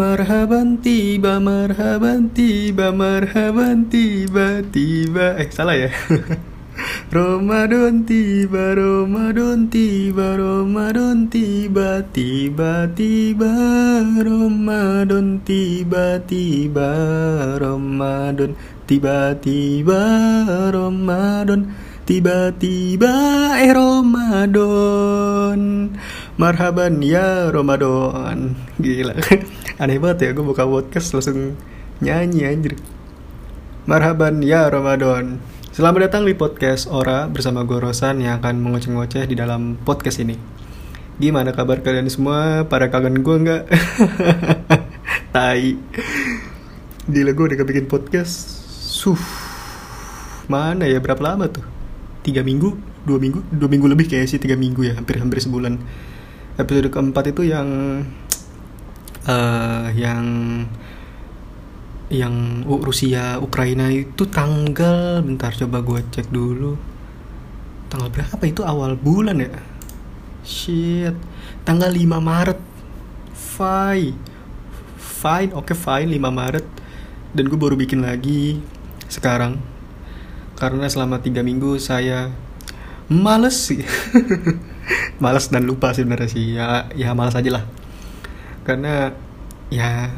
Marhaban tiba, marhaban tiba, marhaban tiba, tiba. Eh, salah ya. Ramadan tiba, Ramadan tiba, Ramadan tiba, tiba, tiba, Ramadan tiba, tiba, Ramadan tiba, tiba, Ramadan tiba-tiba eh Ramadan. Marhaban ya Ramadan. Gila. Aneh banget ya gue buka podcast langsung nyanyi anjir. Marhaban ya Ramadan. Selamat datang di podcast Ora bersama gue Rosan yang akan mengoceh-ngoceh di dalam podcast ini. Gimana kabar kalian semua? Para kangen gue nggak? Tai. Gila gue udah bikin podcast. Suh. Mana ya berapa lama tuh? Tiga minggu? Dua minggu? Dua minggu lebih kayak sih tiga minggu ya hampir-hampir sebulan. Episode keempat itu yang uh, yang yang uh, Rusia Ukraina itu tanggal bentar coba gue cek dulu. Tanggal berapa itu? Awal bulan ya? Shit. Tanggal 5 Maret. Fine fine oke okay, fine 5 Maret. Dan gue baru bikin lagi sekarang. Karena selama tiga minggu saya males sih. Males dan lupa sih sebenarnya sih. Ya ya males aja lah karena ya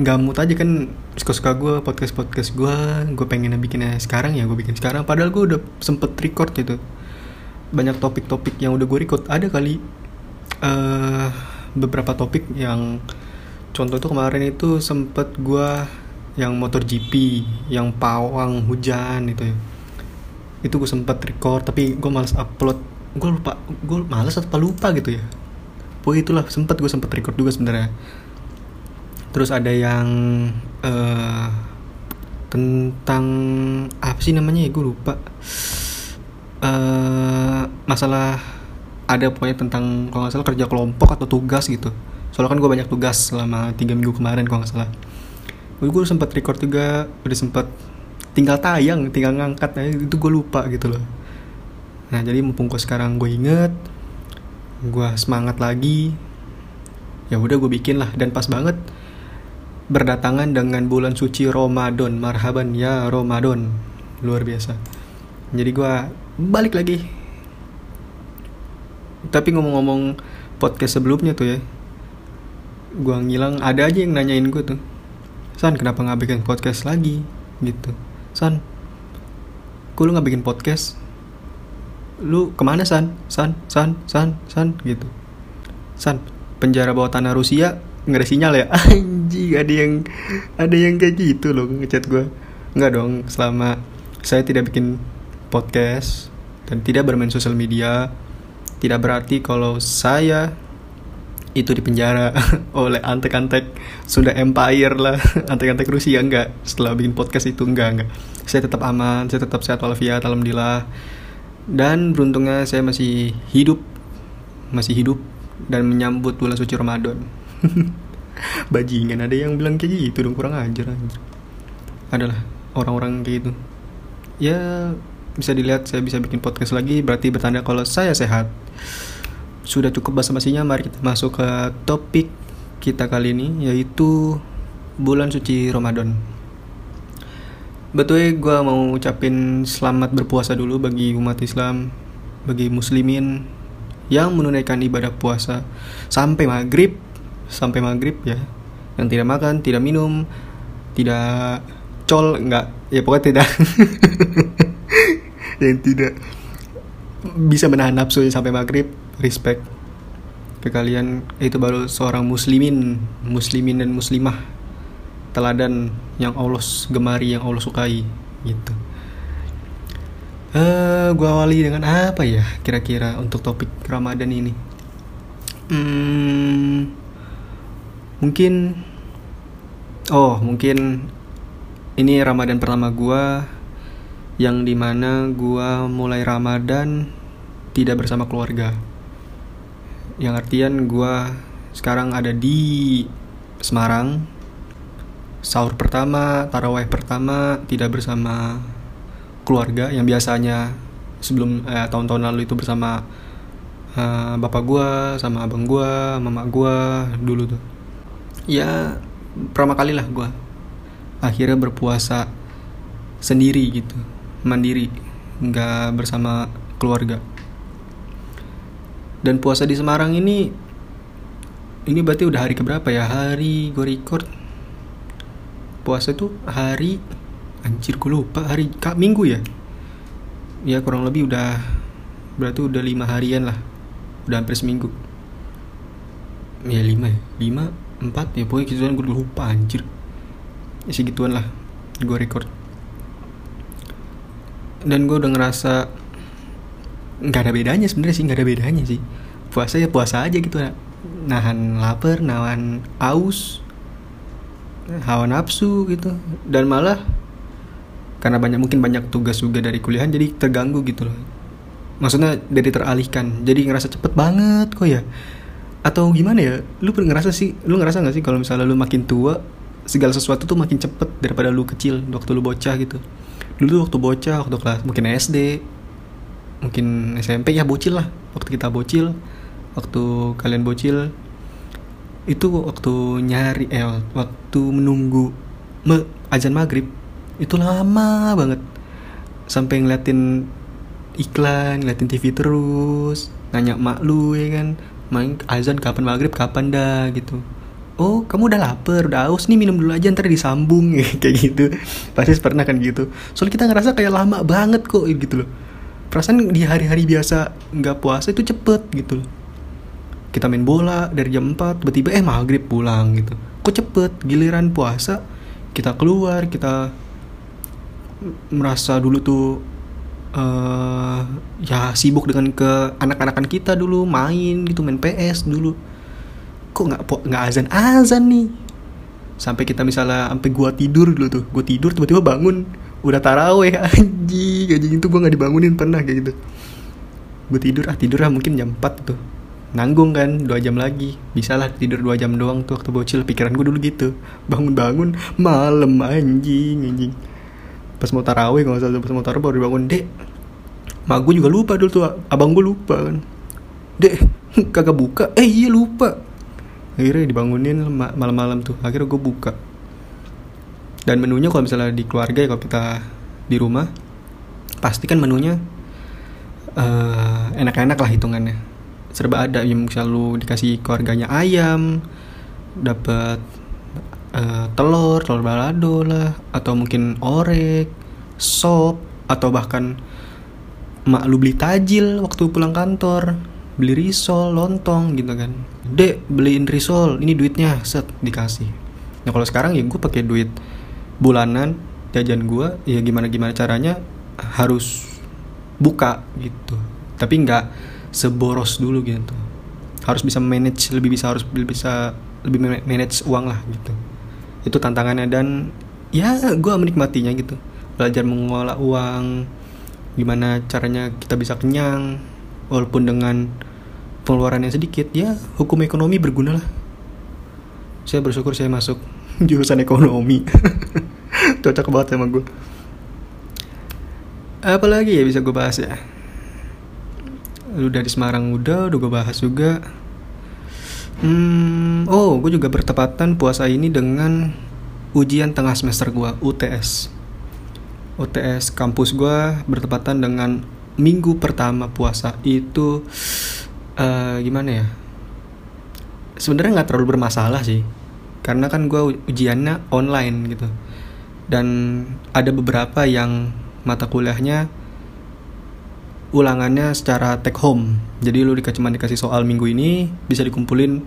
nggak mood aja kan suka-suka gue podcast podcast gue gue pengen bikinnya sekarang ya gue bikin sekarang. Padahal gue udah sempet record gitu. Banyak topik-topik yang udah gue record. Ada kali uh, beberapa topik yang contoh itu kemarin itu sempet gue yang motor GP yang pawang hujan itu ya. Itu gue sempet record tapi gue males upload. Gue lupa gue males atau lupa gitu ya pokoknya itulah sempet gue sempet record juga sebenarnya. Terus ada yang uh, tentang apa sih namanya ya gue lupa. Uh, masalah ada pokoknya tentang kalau nggak salah kerja kelompok atau tugas gitu. Soalnya kan gue banyak tugas selama tiga minggu kemarin kalau nggak salah. Gue sempat record juga udah sempat tinggal tayang tinggal ngangkat aja itu gue lupa gitu loh. Nah jadi mumpung gue sekarang gue inget gue semangat lagi ya udah gue bikin lah. Dan pas banget berdatangan dengan bulan suci Ramadan marhaban. Ya Ramadan luar biasa. Jadi gue balik lagi. Tapi ngomong-ngomong podcast sebelumnya tuh ya gue ngilang ada aja yang nanyain gue tuh San kenapa nggak bikin podcast lagi? Gitu. San kok lu nggak bikin podcast lu ke mana San? San San San San gitu. San penjara bawah tanah Rusia nggak ada sinyal ya? Anjing ada yang ada yang kayak gitu loh ngechat gue nggak dong selama saya tidak bikin podcast dan tidak bermain sosial media tidak berarti kalau saya itu di penjara oleh antek-antek sudah empire lah antek-antek Rusia enggak setelah bikin podcast itu enggak enggak saya tetap aman saya tetap sehat walafiat alhamdulillah dan beruntungnya saya masih hidup masih hidup dan menyambut bulan suci Ramadan. Bajingan ada yang bilang kayak gitu dong kurang ajar adalah orang-orang kayak gitu. Ya bisa dilihat saya bisa bikin podcast lagi berarti bertanda kalau saya sehat. Sudah cukup basa-basinya mari kita masuk ke topik kita kali ini yaitu bulan suci Ramadan Betul gue mau ucapin selamat berpuasa dulu bagi umat Islam, bagi muslimin yang menunaikan ibadah puasa sampai maghrib sampai maghrib ya. Yang tidak makan tidak minum tidak col enggak. Ya pokoknya tidak. Yang tidak bisa menahan nafsu sampai maghrib. Respect ke kalian. Itu baru seorang muslimin muslimin dan muslimah teladan yang Allah gemari yang Allah sukai gitu. Uh, eh, gue awali dengan apa ya kira-kira untuk topik Ramadan ini? Hmm, mungkin oh mungkin ini Ramadan pertama gue yang di mana gue mulai Ramadan tidak bersama keluarga. Yang artian gue sekarang ada di Semarang sahur pertama taraweh pertama tidak bersama keluarga yang biasanya sebelum eh, tahun-tahun lalu itu bersama uh, bapak gue sama abang gue mama gue dulu tuh. Ya pertama kali lah gue akhirnya berpuasa sendiri gitu mandiri nggak bersama keluarga. Dan puasa di Semarang ini ini berarti udah hari keberapa ya? Hari gue record puasa tuh hari anjir gue lupa hari kak minggu ya? Ya kurang lebih udah berarti udah lima harian lah udah hampir seminggu. Ya lima ya? Lima empat ya pokoknya gituan gue lupa anjir. Ya segituan lah gue record. Dan gue udah ngerasa nggak ada bedanya sebenarnya sih nggak ada bedanya sih. Puasa ya puasa aja gitu nahan lapar nahan aus hawa nafsu gitu. Dan malah karena banyak mungkin banyak tugas juga dari kuliahan jadi terganggu gitu loh. Maksudnya dari teralihkan. Jadi ngerasa cepet banget kok ya. Atau gimana ya? Lu pernah ngerasa sih lu ngerasa nggak sih kalau misalnya lu makin tua segala sesuatu tuh makin cepet daripada lu kecil waktu lu bocah gitu? Dulu waktu bocah waktu kelas mungkin SD mungkin SMP ya bocil lah. Waktu kita bocil waktu kalian bocil itu waktu nyari eh waktu menunggu me, azan maghrib itu lama banget. Sampai ngeliatin iklan ngeliatin TV terus nanya mak lu ya kan. Main azan kapan maghrib kapan dah? gitu. Oh kamu udah lapar udah haus nih minum dulu aja ntar disambung. Kayak gitu. Pasti pernah kan gitu. Soalnya kita ngerasa kayak lama banget kok gitu loh. Perasaan di hari-hari biasa nggak puasa itu cepet gitu loh kita main bola dari jam 4 tiba-tiba eh maghrib pulang gitu. Kok cepet? Giliran puasa kita keluar kita merasa dulu tuh uh, ya sibuk dengan ke anak-anakan kita dulu main gitu main PS dulu. Kok nggak nggak azan azan nih? Sampai kita misalnya sampai gua tidur dulu tuh. Gua tidur tiba-tiba bangun. Udah taraweh anjing. Anjing itu gua nggak dibangunin pernah kayak gitu. Gua tidur ah tidur ah mungkin jam 4 tuh nanggung kan dua jam lagi. Bisa lah tidur dua jam doang tuh waktu bocil. Pikiran gue dulu gitu. Bangun-bangun malam anjing anjing. Pas mau taraweh kalau salah pas mau taraweh baru dibangun. Dek mak gue juga lupa dulu tuh. Abang gue lupa kan. Dek kagak buka. Eh iya lupa. Akhirnya dibangunin malam-malam tuh. Akhirnya gue buka. Dan menunya kalau misalnya di keluarga ya kalau kita di rumah pasti kan menunya uh, enak-enak lah hitungannya serba ada yang selalu dikasih keluarganya ayam dapat uh, telur telur balado lah atau mungkin orek sop atau bahkan mak lu beli tajil waktu pulang kantor beli risol lontong gitu kan. Dek beliin risol ini duitnya set dikasih. Nah kalau sekarang ya gue pakai duit bulanan jajan gue ya gimana gimana caranya harus buka gitu. Tapi nggak seboros dulu gitu. Harus bisa manage lebih bisa harus lebih bisa lebih manage uang lah gitu. Itu tantangannya dan ya gue menikmatinya gitu. Belajar mengelola uang gimana caranya kita bisa kenyang walaupun dengan pengeluaran yang sedikit ya hukum ekonomi berguna lah. Saya bersyukur saya masuk jurusan ekonomi. Cocok banget sama gue apalagi ya bisa gue bahas ya lu dari Semarang udah udah gue bahas juga. Hmm, oh gue juga bertepatan puasa ini dengan ujian tengah semester gue UTS UTS kampus gue bertepatan dengan minggu pertama puasa itu uh, gimana ya? Sebenarnya nggak terlalu bermasalah sih karena kan gue ujiannya online gitu. Dan ada beberapa yang mata kuliahnya ulangannya secara take home. Jadi lu cuma dikasih soal minggu ini bisa dikumpulin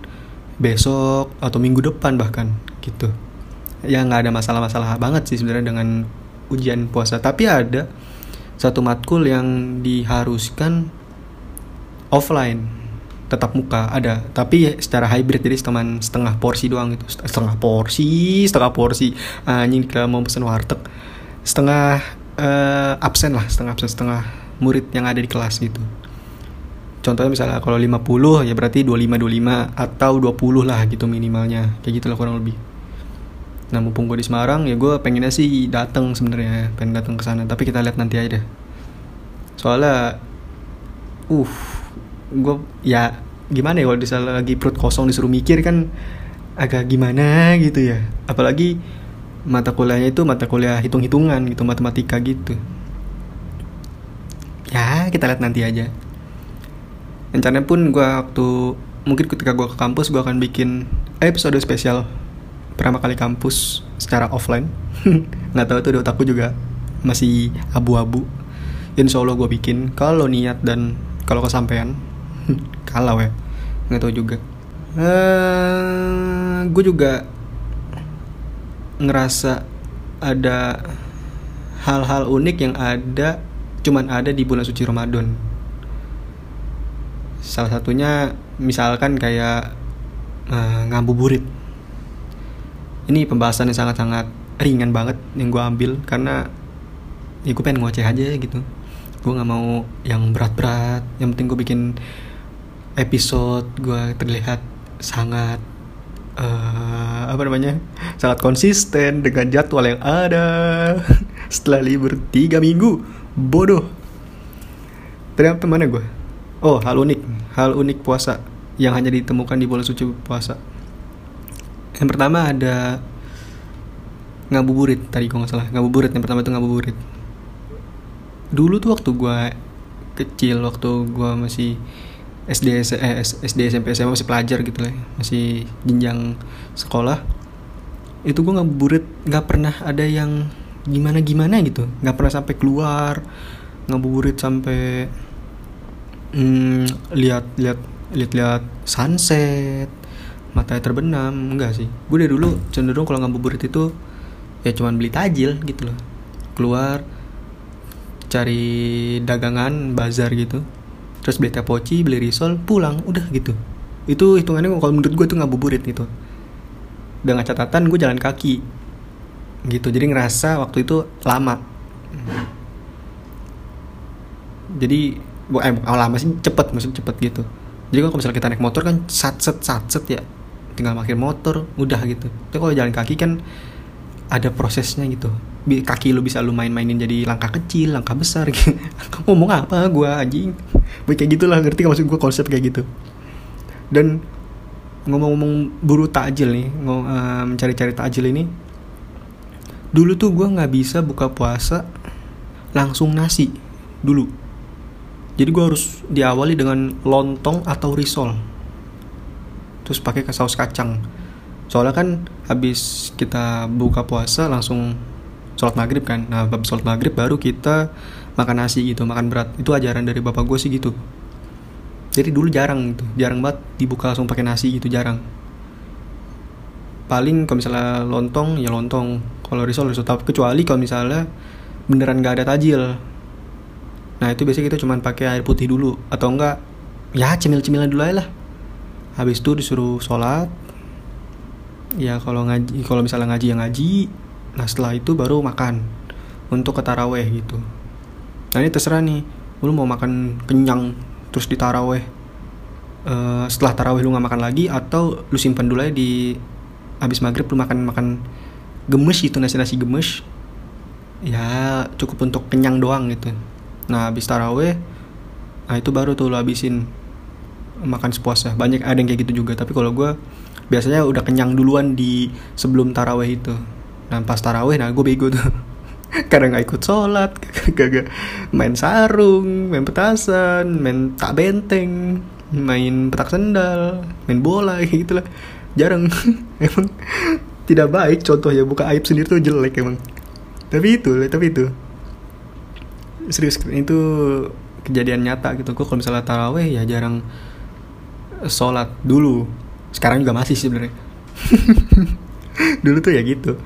besok atau minggu depan bahkan gitu. Ya nggak ada masalah-masalah banget sih sebenarnya dengan ujian puasa. Tapi ada satu matkul yang diharuskan offline tetap muka ada. Tapi secara hybrid jadi setengah setengah porsi doang itu setengah porsi setengah porsi. Anjing kita mau pesen warteg. Setengah uh, absen lah setengah absen setengah murid yang ada di kelas gitu. Contohnya misalnya kalau 50 ya berarti 25 25 atau 20 lah gitu minimalnya. Kayak gitu lah kurang lebih. Nah mumpung gue di Semarang ya gue pengennya sih datang sebenarnya pengen datang ke sana. Tapi kita lihat nanti aja soalnya uh gue ya gimana ya kalau misalnya lagi perut kosong disuruh mikir kan agak gimana gitu ya. Apalagi mata kuliahnya itu mata kuliah hitung-hitungan gitu matematika gitu ya kita lihat nanti aja. Rencananya pun gue waktu mungkin ketika gue ke kampus gue akan bikin episode spesial pertama kali kampus secara offline. Nggak tahu tuh di otakku juga masih abu-abu. Insya Allah gue bikin kalau niat dan kalau kesampaian kalau ya. Nggak tahu juga. Uh, eh, gue juga ngerasa ada hal-hal unik yang ada cuman ada di bulan suci Ramadan. Salah satunya misalkan kayak uh, ngabuburit ini pembahasan yang sangat-sangat ringan banget yang gue ambil karena ya gue pengen ngoceh aja gitu. Gue nggak mau yang berat-berat. Yang penting gue bikin episode gue terlihat sangat uh, apa namanya sangat konsisten dengan jadwal yang ada. Setelah libur tiga minggu bodoh. Ternyata mana gue oh hal unik. Hal unik puasa yang hanya ditemukan di bulan suci puasa. Yang pertama ada ngabuburit tadi gue nggak salah. Ngabuburit yang pertama itu ngabuburit. Dulu tuh waktu gue kecil waktu gue masih SD eh, SD SMP SMA masih pelajar gitu lah masih jenjang sekolah. Itu gue ngabuburit nggak pernah ada yang gimana gimana gitu. Nggak pernah sampai keluar ngabuburit sampai hmm, lihat lihat lihat lihat sunset matanya terbenam. Enggak sih. Gue dari dulu cenderung kalau ngabuburit itu ya cuman beli tajil gitu loh. Keluar cari dagangan bazar gitu. Terus beli teh beli risol pulang udah gitu. Itu hitungannya kalau menurut gue itu ngabuburit gitu. Dengan catatan gue jalan kaki gitu. Jadi ngerasa waktu itu lama. Jadi eh oh, lama sih cepet maksudnya cepet gitu. Jadi kalau misalnya kita naik motor kan sat set sat set ya. Tinggal makin motor udah gitu. Tapi kalau jalan kaki kan ada prosesnya gitu. Kaki lu bisa lu main-mainin jadi langkah kecil langkah besar gitu. Ngomong apa gue anjing? Kayak gitulah ngerti gak maksud gue konsep kayak gitu. Dan ngomong-ngomong buru takjil nih ngomong, uh, mencari-cari takjil ini dulu tuh gue nggak bisa buka puasa langsung nasi dulu. Jadi gue harus diawali dengan lontong atau risol. Terus pakai saus kacang. Soalnya kan habis kita buka puasa langsung sholat maghrib kan. Nah habis sholat maghrib baru kita makan nasi gitu makan berat. Itu ajaran dari bapak gue sih gitu. Jadi dulu jarang gitu jarang banget dibuka langsung pakai nasi gitu jarang paling kalau misalnya lontong ya lontong. Kalau risol risol. Tapi kecuali kalau misalnya beneran gak ada tajil. Nah itu biasanya kita cuma pakai air putih dulu. Atau enggak ya cemil-cemilan dulu aja lah. Habis itu disuruh sholat. Ya kalau ngaji kalau misalnya ngaji yang ngaji. Nah setelah itu baru makan. Untuk ke taraweh gitu. Nah ini terserah nih. Lu mau makan kenyang terus di taraweh uh, setelah taraweh lu nggak makan lagi atau lu simpan dulu aja di habis maghrib lu makan makan gemes itu nasi nasi gemes. Ya cukup untuk kenyang doang gitu. Nah habis taraweh nah itu baru tuh lu habisin makan sepuasnya. Banyak ada yang kayak gitu juga tapi kalau gue biasanya udah kenyang duluan di sebelum taraweh itu. Nah pas taraweh nah gue bego tuh. Karena nggak ikut sholat kagak main sarung main petasan main tak benteng main petak sendal main bola gitu lah jarang. Emang tidak baik contoh ya buka aib sendiri tuh jelek emang. Tapi itu tapi itu. Serius itu kejadian nyata gitu. Kok kalau misalnya taraweh ya jarang sholat dulu. Sekarang juga masih sih sebenarnya. Dulu tuh ya gitu.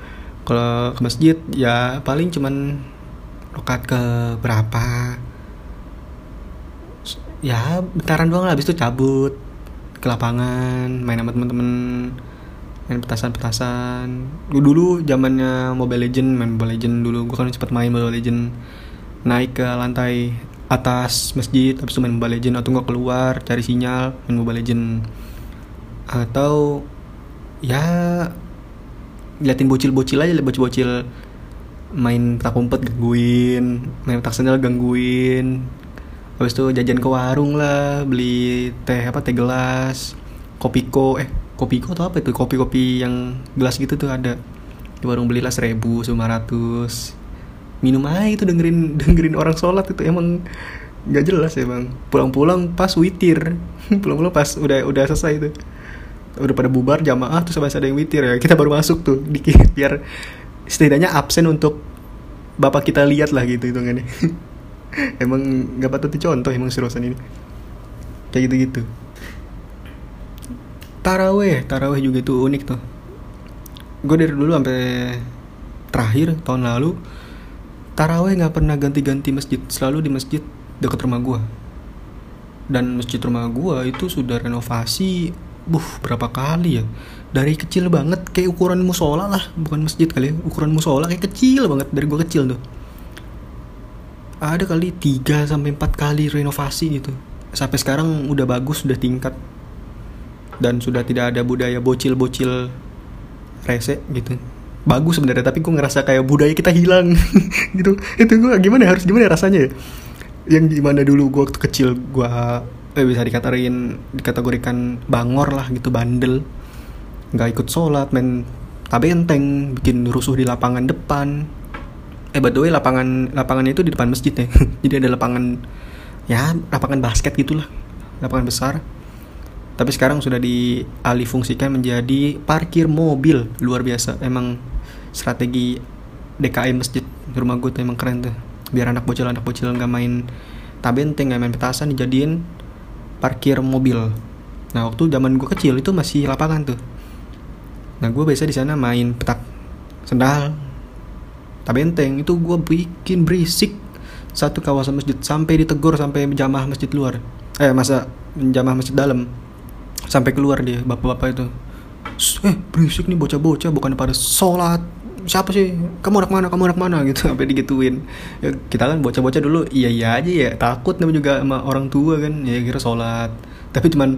Kalau ke masjid ya paling cuman rokat ke berapa. Ya bentaran doang lah habis itu cabut ke lapangan main sama temen-temen main petasan-petasan. Gue dulu zamannya Mobile Legend main Mobile Legend dulu. Gue kan cepet main Mobile Legend naik ke lantai atas masjid habis itu main Mobile Legend atau nggak keluar cari sinyal main Mobile Legend atau ya liatin bocil-bocil aja bocil-bocil. Main tak umpet gangguin. Main tak sendal gangguin habis itu jajan ke warung lah beli teh apa teh gelas kopiko eh kopi atau apa itu? Kopi-kopi yang gelas gitu tuh ada. Di warung belilah seribu lima ratus. Minum aja itu dengerin dengerin orang sholat itu emang nggak jelas ya bang pulang-pulang pas witir. Pulang-pulang pas udah udah selesai itu. Udah pada bubar jamaah terus sampai ada yang witir ya. Kita baru masuk tuh dikit biar setidaknya absen untuk bapak kita lihat lah gitu itu kan emang nggak patut dicontoh emang si Rosan ini. Kayak gitu gitu taraweh taraweh juga itu unik tuh. Gue dari dulu sampai terakhir tahun lalu taraweh nggak pernah ganti-ganti masjid selalu di masjid dekat rumah gue dan masjid rumah gue itu sudah renovasi buh berapa kali ya? Dari kecil banget kayak ukuran musola lah bukan masjid kali ya ukuran musola kayak kecil banget dari gue kecil tuh ada kali 3 sampai empat kali renovasi gitu. Sampai sekarang udah bagus udah tingkat. Dan sudah tidak ada budaya bocil-bocil rese gitu. Bagus sebenarnya tapi gue ngerasa kayak budaya kita hilang. Gitu. Itu gue gimana harus gimana rasanya ya? Yang gimana dulu gue waktu kecil gue eh, bisa dikatain dikategorikan bangor lah gitu bandel. Nggak ikut sholat main tabenteng bikin rusuh di lapangan depan eh by the way lapangan lapangan itu di depan masjid ya. Jadi ada lapangan ya lapangan basket gitulah. Lapangan besar. Tapi sekarang sudah dialih fungsikan menjadi parkir mobil. Luar biasa. Emang strategi DKI masjid rumah gue tuh emang keren tuh. Biar anak bocil anak bocil nggak main tabenteng nggak main petasan dijadiin parkir mobil. Nah waktu zaman gue kecil itu masih lapangan tuh. Nah gue biasa di sana main petak sendal tabenteng itu gue bikin berisik satu kawasan masjid sampai ditegur sampai jamaah masjid luar. Eh masa jamaah masjid dalam. Sampai keluar dia bapak-bapak itu. Eh berisik nih bocah-bocah bukan pada sholat. Siapa sih? Kamu anak mana? Kamu anak mana? Gitu sampai digituin. Ya, kita kan bocah-bocah dulu iya iya aja ya. Takut namanya juga sama orang tua kan ya kira sholat. Tapi cuman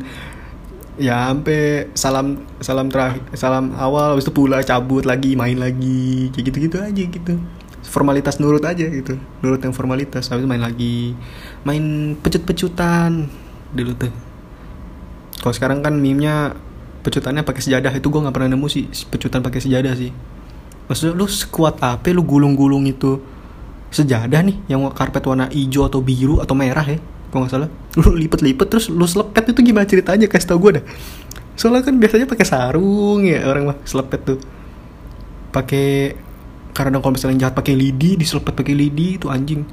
ya sampai salam salam terakhir salam awal habis itu pula cabut lagi main lagi kayak gitu gitu aja gitu. Formalitas nurut aja gitu nurut yang formalitas. Habis main lagi main pecut-pecutan dulu tuh. Kalau sekarang kan meme-nya pecutannya pakai sejadah itu gue nggak pernah nemu sih pecutan pakai sejadah sih. Maksudnya lu sekuat apa lu gulung-gulung itu sejadah nih yang karpet warna hijau atau biru atau merah ya kalau nggak salah? Lu lipet-lipet terus lu selepet itu gimana ceritanya? Kasih tau gue dah. Soalnya kan biasanya pakai sarung ya orang mah selepet tuh. Pakai karena kalau misalnya jahat pakai lidi diselepet pakai lidi itu anjing.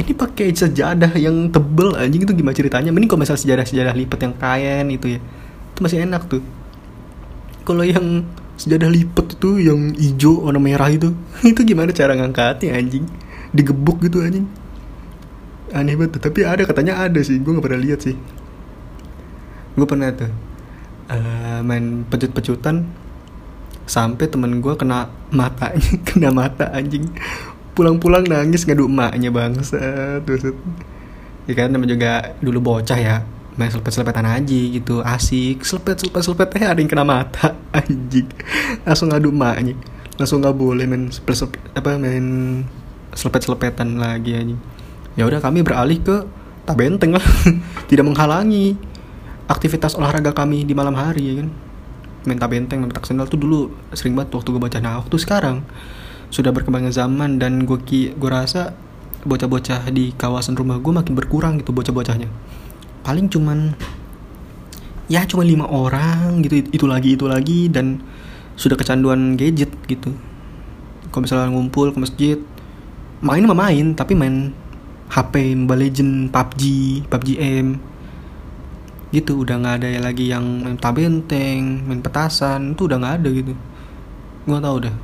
Ini pakai sejadah yang tebel anjing itu gimana ceritanya? Mending kalau misalnya sejadah sejadah lipet yang kain itu ya itu masih enak tuh. Kalau yang sejadah lipat itu yang hijau warna merah itu itu gimana cara ngangkatnya anjing? Digebuk gitu anjing aneh banget. Tapi ada katanya ada sih. Gue nggak pernah lihat sih. Gue pernah tuh uh, main pecut-pecutan sampai temen gue kena matanya kena mata anjing. Pulang-pulang nangis ngadu emaknya bangsa terus ya kan namanya juga dulu bocah ya. Main selepet-selepetan aja gitu asik. Selepet selepet selepet eh ada yang kena mata anjing. Langsung ngadu emaknya. Langsung nggak boleh main selepet, selepet apa main selepet selepetan lagi anjing ya udah kami beralih ke tabenteng lah. Tidak menghalangi aktivitas olahraga kami di malam hari ya kan? Main tabenteng main petak sendal tuh dulu sering banget waktu gue baca nah waktu sekarang. Sudah berkembangnya zaman dan gue ki gue rasa bocah-bocah di kawasan rumah gue makin berkurang gitu bocah-bocahnya. Paling cuman ya cuma lima orang gitu itu lagi itu lagi dan sudah kecanduan gadget gitu. Kalau misalnya ngumpul ke masjid main mah main tapi main HP Mobile Legend PUBG PUBG M. Gitu udah nggak ada lagi yang main tabenteng main petasan itu udah nggak ada gitu. Gua tau udah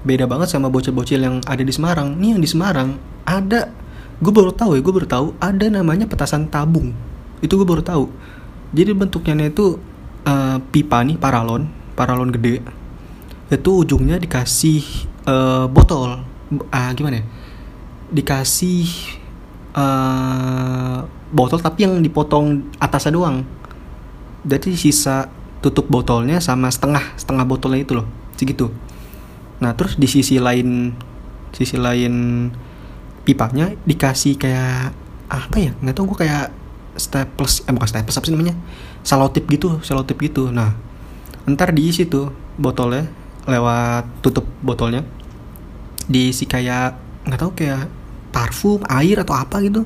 beda banget sama bocil-bocil yang ada di Semarang. Nih yang di Semarang ada. Gue baru tahu ya gue baru tahu ada namanya petasan tabung. Itu gue baru tahu. Jadi bentuknya itu uh, pipa nih paralon paralon gede. Itu ujungnya dikasih uh, botol. Uh, gimana ya dikasih uh, botol tapi yang dipotong atasnya doang. Jadi sisa tutup botolnya sama setengah setengah botolnya itu loh segitu. Nah terus di sisi lain sisi lain pipanya dikasih kayak apa ya? Nggak tahu gue kayak staples eh bukan staples apa sih namanya? Salotip gitu salotip gitu. Nah ntar diisi tuh botolnya lewat tutup botolnya. Diisi kayak nggak tahu kayak parfum air atau apa gitu.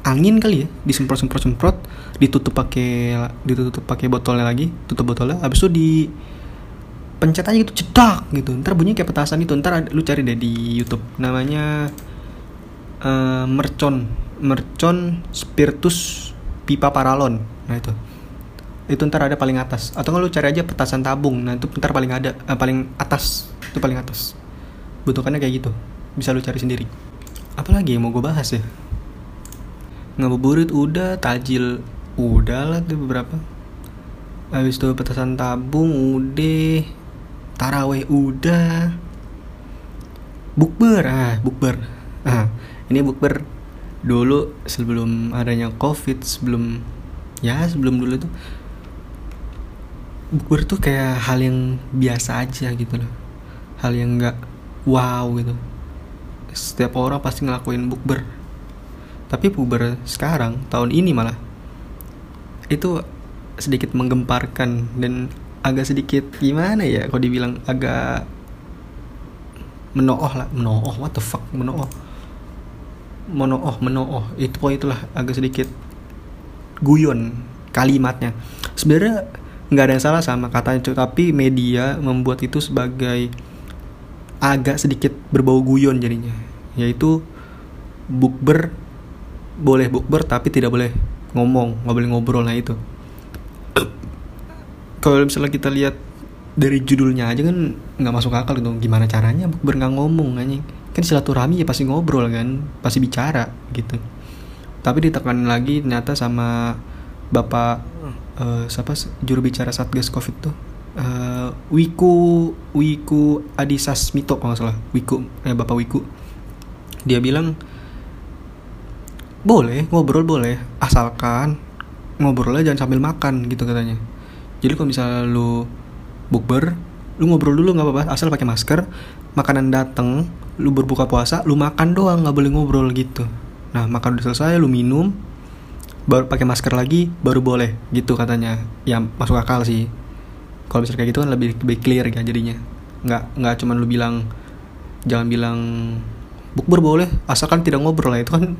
Angin kali ya disemprot semprot semprot ditutup pakai ditutup pakai botolnya lagi tutup botolnya habis itu di pencet aja gitu cedak gitu. Ntar bunyi kayak petasan itu ntar lu cari deh di YouTube. Namanya uh, mercon mercon spiritus pipa paralon. Nah itu. Itu ntar ada paling atas. Atau nggak lu cari aja petasan tabung. Nah itu ntar paling ada uh, paling atas. Itu paling atas. Bentukannya kayak gitu. Bisa lu cari sendiri apalagi yang mau gue bahas ya? Ngabuburit udah tajil udah lah tuh beberapa. Habis itu petasan tabung udah taraweh udah. Bukber ah bukber. Ah ini bukber dulu sebelum adanya covid sebelum ya sebelum dulu tuh. Bukber tuh kayak hal yang biasa aja gitu loh. Hal yang nggak wow gitu setiap orang pasti ngelakuin bukber. Tapi bukber sekarang tahun ini malah itu sedikit menggemparkan dan agak sedikit gimana ya kalau dibilang agak menooh lah. Menooh what the fuck menooh menooh menooh itu poin itulah agak sedikit guyon kalimatnya. Sebenarnya nggak ada yang salah sama katanya tapi media membuat itu sebagai agak sedikit berbau guyon jadinya. Yaitu bukber boleh bukber tapi tidak boleh ngomong nggak boleh ngobrol. Nah itu. Kalau misalnya kita lihat dari judulnya aja kan nggak masuk akal gitu. Gimana caranya bukber nggak ngomong anjing? Kan silaturahmi ya pasti ngobrol kan pasti bicara gitu. Tapi ditekan lagi ternyata sama bapak uh, siapa juru bicara satgas covid tuh uh, Wiku Wiku Adisasmito kalau salah. Wiku eh bapak Wiku. Dia bilang boleh ngobrol boleh. Asalkan ngobrolnya jangan sambil makan gitu katanya. Jadi kalau misalnya lu bukber lu ngobrol dulu nggak apa-apa. Asal pakai masker makanan dateng lu berbuka puasa lu makan doang nggak boleh ngobrol gitu. Nah makan udah selesai lu minum baru pakai masker lagi baru boleh gitu katanya. Ya masuk akal sih kalau misalnya kayak gitu kan lebih lebih clear ya jadinya. Nggak nggak cuman lu bilang jangan bilang bukber boleh asalkan tidak ngobrol lah. Itu kan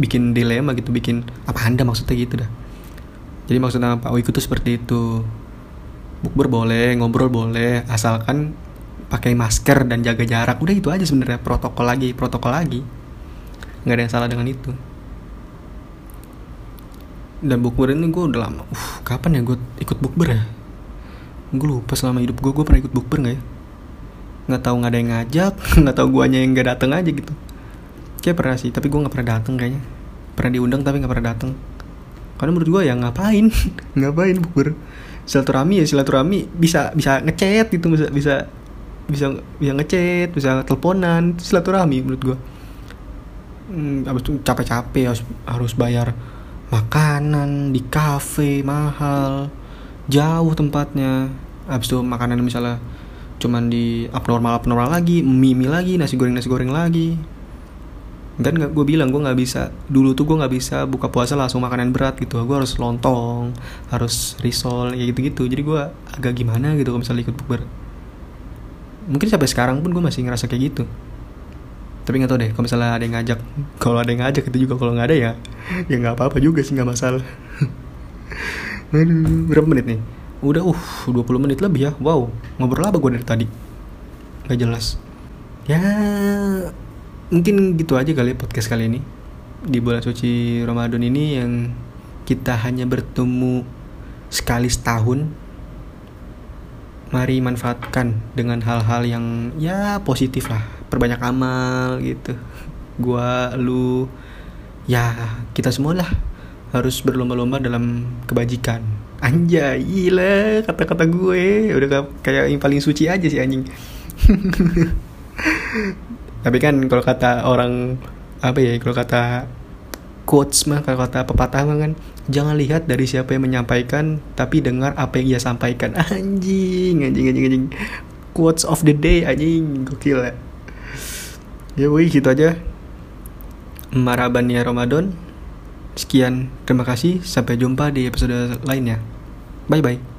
bikin dilema gitu bikin apa anda maksudnya gitu dah. Jadi maksudnya Pak Wiku tuh seperti itu. Bukber boleh ngobrol boleh asalkan pakai masker dan jaga jarak. Udah itu aja sebenarnya protokol lagi protokol lagi. Nggak ada yang salah dengan itu. Dan bukber ini gue udah lama uh kapan ya gue ikut bukber ya gue lupa selama hidup gue gue pernah ikut bukber nggak ya? Nggak tahu nggak ada yang ngajak nggak tahu guanya yang nggak dateng aja gitu. Kayak pernah sih tapi gue nggak pernah dateng kayaknya. Pernah diundang tapi nggak pernah dateng. Karena menurut gue ya ngapain? Ngapain bukber? Silaturahmi ya silaturahmi bisa bisa ngechat gitu bisa bisa bisa bisa ngechat bisa teleponan. Silaturahmi menurut gue hmm, abis itu capek-capek harus harus bayar makanan di kafe mahal jauh tempatnya. Abis itu makanan misalnya cuman di abnormal abnormal lagi mie mie lagi nasi goreng nasi goreng lagi. Kan nggak gue bilang gue nggak bisa dulu tuh gue nggak bisa buka puasa langsung makanan berat gitu. Gue harus lontong harus risol ya gitu gitu jadi gue agak gimana gitu kalau misalnya ikut bukber mungkin sampai sekarang pun gue masih ngerasa kayak gitu. Tapi nggak tau deh kalau misalnya ada yang ngajak kalau ada yang ngajak itu juga kalau nggak ada ya ya nggak apa apa juga sih nggak masalah Aduh, berapa menit nih? Udah uh 20 menit lebih ya. Wow ngobrol apa gue dari tadi. Nggak jelas. Ya mungkin gitu aja kali ya podcast kali ini. Di bulan suci Ramadan ini yang kita hanya bertemu sekali setahun mari manfaatkan dengan hal-hal yang ya positif lah. Perbanyak amal gitu. Gua lu ya kita semua lah harus berlomba-lomba dalam kebajikan. Anjay gila kata-kata gue. Udah kayak yang paling suci aja sih anjing. Tapi kan kalau kata orang apa ya kalau kata quotes mah kalau kata pepatah mah kan jangan lihat dari siapa yang menyampaikan tapi dengar apa yang ia sampaikan. Anjing anjing anjing anjing. Quotes of the day anjing. Gokil ya. Ya wih gitu aja. Maraban ya Ramadan Sekian, terima kasih. Sampai jumpa di episode lainnya. Bye bye.